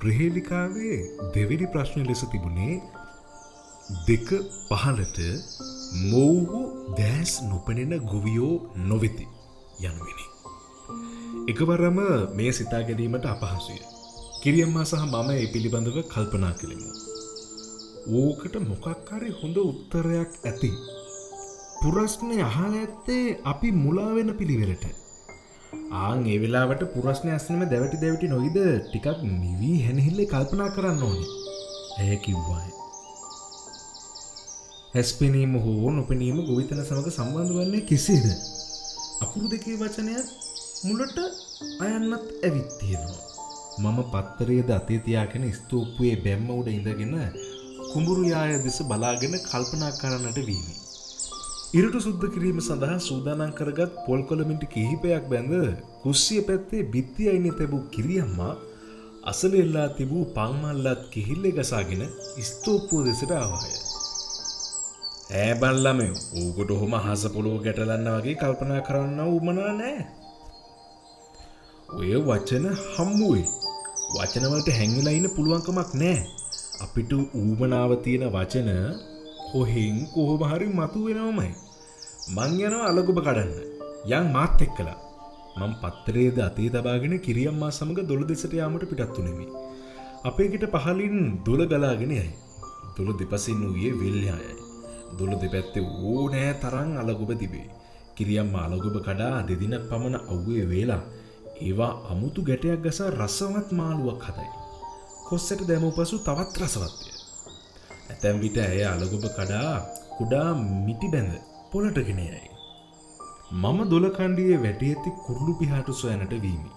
ප්‍රහේලිකාවේ දෙවිඩි ප්‍රශ්නය ලෙස තිබුණේ දෙක පහලට මොව්හු දෑස් නොපනෙන ගොවියෝ නොවෙති යනුවෙනි. එකවරම මේ සිතා ගැනීමට අපහසුය. කිරියම්මා සහ මම ඒ පිළිබඳව කල්පනා කළෙමු. ඕකට මොකක්හරි හොඳ උත්තරයක් ඇති. පුරස්්නය අහල ඇත්තේ අපි මුලාවෙන පිළිවෙලට. ආං ඒ වෙලාවට පුරස්්නය ඇස්නම දැවටි දැවටි නොයිද ටිකක් නිවී හැනහිල්ලේ කල්පනා කරන්න ඕනි. ඇය කිව්වායි. හැස්පෙනීම හෝ නොපනීම ගොවිතන සමඟ සම්බන්ධ වන්නේ කෙසේද. අකුරු දෙකේ වචනයක් මුලට අයන්නත් ඇවිත් තියෙනවා. මම පත්තරේද අතේතියාගෙන ස්තූප්පුයේ බැම්ම උඩ ඉඳගෙන කුඹුරු යාය දෙස බලාගෙන කල්පනා කරන්නට වීමි. ඉරටු සුද්ද කිරීම සඳහා සූදානන් කරගත් පොල්කොළමින්ට කිහිපයක් බැඳ කුස්සිය පැත්තේ බිත්ති අයින තැබූ කිරියම්මා අසල එල්ලා තිබූ පංමල්ලත් කිහිල්ලෙ ගසාගෙන ස්තෝප්පුව දෙසට ආවාය. ඇබල්ලම ඌකොට හොම හස පොළොව ගැටලන්න වගේ කල්පනා කරන්න උමනා නෑ. ඔය වචන හම්මුවේ වචනවලට හැංගිලා ඉන්න පුළුවන්කමක් නෑ අපිට ඌමනාව තියෙන වචන කොහෙන් කොහොම හරි මතු වෙනවමයි මං යනව අලගොබ කඩන්න. යං මාත් එක් කලා මං පත්තරේද අතේ තබාගෙන කිරියම්මා සමඟ දොළ දෙසට යාමට පිටත්තුනෙමි අපේකට පහලින් දොළ ගලාගෙන යයි. දොළ දෙපසින් වූයේ වෙල්්‍යයයි දොළ දෙපැත්තේ ඕනෑ තරං අලගොබ තිබේ. කිරියම් අලගොබ කඩා දෙදිනක් පමණ අව්වේ වේලා ඒවා අමුතු ගැටයක් ගසා රස්සවත් මාළුවක් හදයි. කොස්සට දැමූ පසු තවත් රසවත්ය. ඇතැම් විට ඇය අලගොබ කඩා කුඩා මිටි බැඳ පොලටගෙනයයි. මම දොලකණ්ඩියේ වැටි ඇති කුරුළු පිහාටු සොයනට වීමි.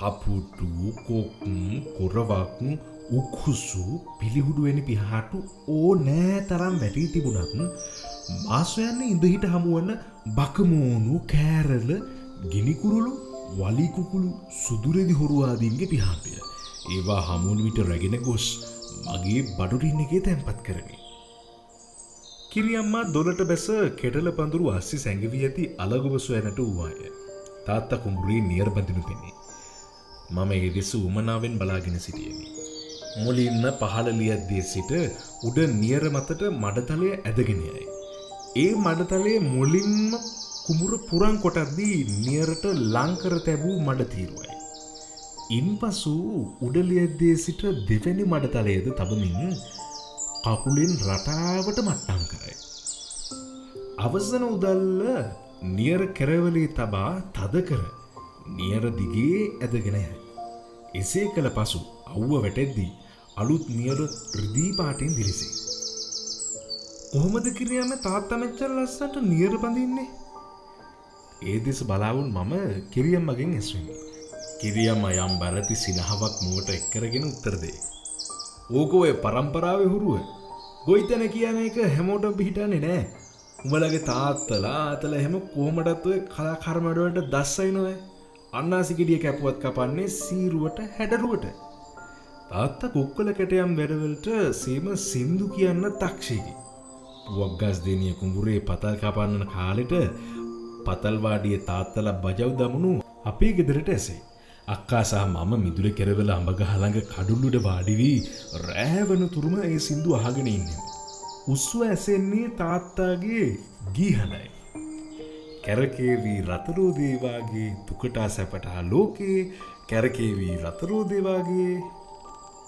කපුටු කොක්ම් කොරවක් උකුසු පිළිහුඩුවනි පිහාටු ඕ නෑ තරම් වැටී තිබුණත් මාස්වයන්න ඉඳහිට හමුවන්න බකමෝනු කෑරල ගිනිකුරුළු වලිකුකුළු සුදුරෙදි හොරුවාදීන්ගේ පිහාටය. ඒවා හමුණ විට රැගෙන ගොස් මගේ බඩුටින් එකේ තැන්පත් කරමි. කිරියම්මා දොලට බැස කෙටල පඳුරු අස්සි සැඟවී ඇති අලගොබසු ඇනට වූවාය. තාත්ත කුඹුරී නියර්බඳිනු පෙනේ. මම ඒ දෙස උමනාවෙන් බලාගෙන සිටියමි. මුලින්ම පහළ ලියද්දී සිට උඩ නියර මතට මඩතලය ඇදගෙනයයි. ඒ මඩතලේ මුලින්ම කුමුර පුරන් කොටද්දී නියරට ලංකර තැබූ මඩ තීරුවයි. ඉන් පසු උඩලියද්දේ සිට දෙවැනි මඩතලයද තබමින් කකුලෙන් රටාවට මට්ටම් කරයි. අවසන උදල්ල නියර කෙරවලේ තබා තද කර නියර දිගේ ඇදගෙනයයි. එසේ කළ පසු අව්ව වැටෙද්දී අලුත් නියර රිදී පාටෙන් දිරිසේ. කොහොමද කිරියම තාත්තමච්චල් ලස්සට නියර පඳින්නේ. ඒ දෙස බලාවුන් මම කිරියම් මගෙන් ඇස්වමි. කිරියම යම් බැරති සිනහවක් මුවට එක්කරගෙන උත්තරදේ. ඕක ඔය පරම්පරාව හුරුව. ගොයිතැන කියන එක හැමෝට පිහිටන්නේ නෑ. උඹලගේ තාත්තලා අතල එහෙම කෝමටත්ව කලාකර්මඩුවට දස්සයි නොව. අන්නාසිකිඩිය කැපුවත් කපන්නේ සීරුවට හැඩරුවට. තාත්ත කොක්කල කැටයම් වැඩවලට සේම සින්දු කියන්න තක්ෂයකි පුවක්ගස් දෙනිය කුඹුරේ පතල් කපන්නන කාලෙට පතල්වාඩිය තාත්තල බජව් දමුණු අපේ ගෙදරට ඇසේ. අක්කා සහ මම මිදුර කෙරවල අඹගහළඟ කඩුල්ලුට වාඩිවී රෑවන තුරුම ඒ සිින්දු අහගෙන ඉන්නෙම. උස්ව ඇසෙන්නේ තාත්තාගේ ගීහනයි. කැරකේවී රතරෝදේවාගේ තුකටා සැපටහා ලෝකයේ කැරකේවී රතරෝදේවාගේ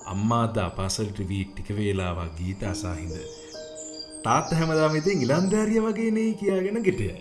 අම්මාද අපාසල්ට වී ටික වේලාවක් ගීත අසාහිද. තාත්ත හැමදාම ඉතින් ඉලන්ධාරිය වගේ නේ කියාගෙන ගෙටයයි.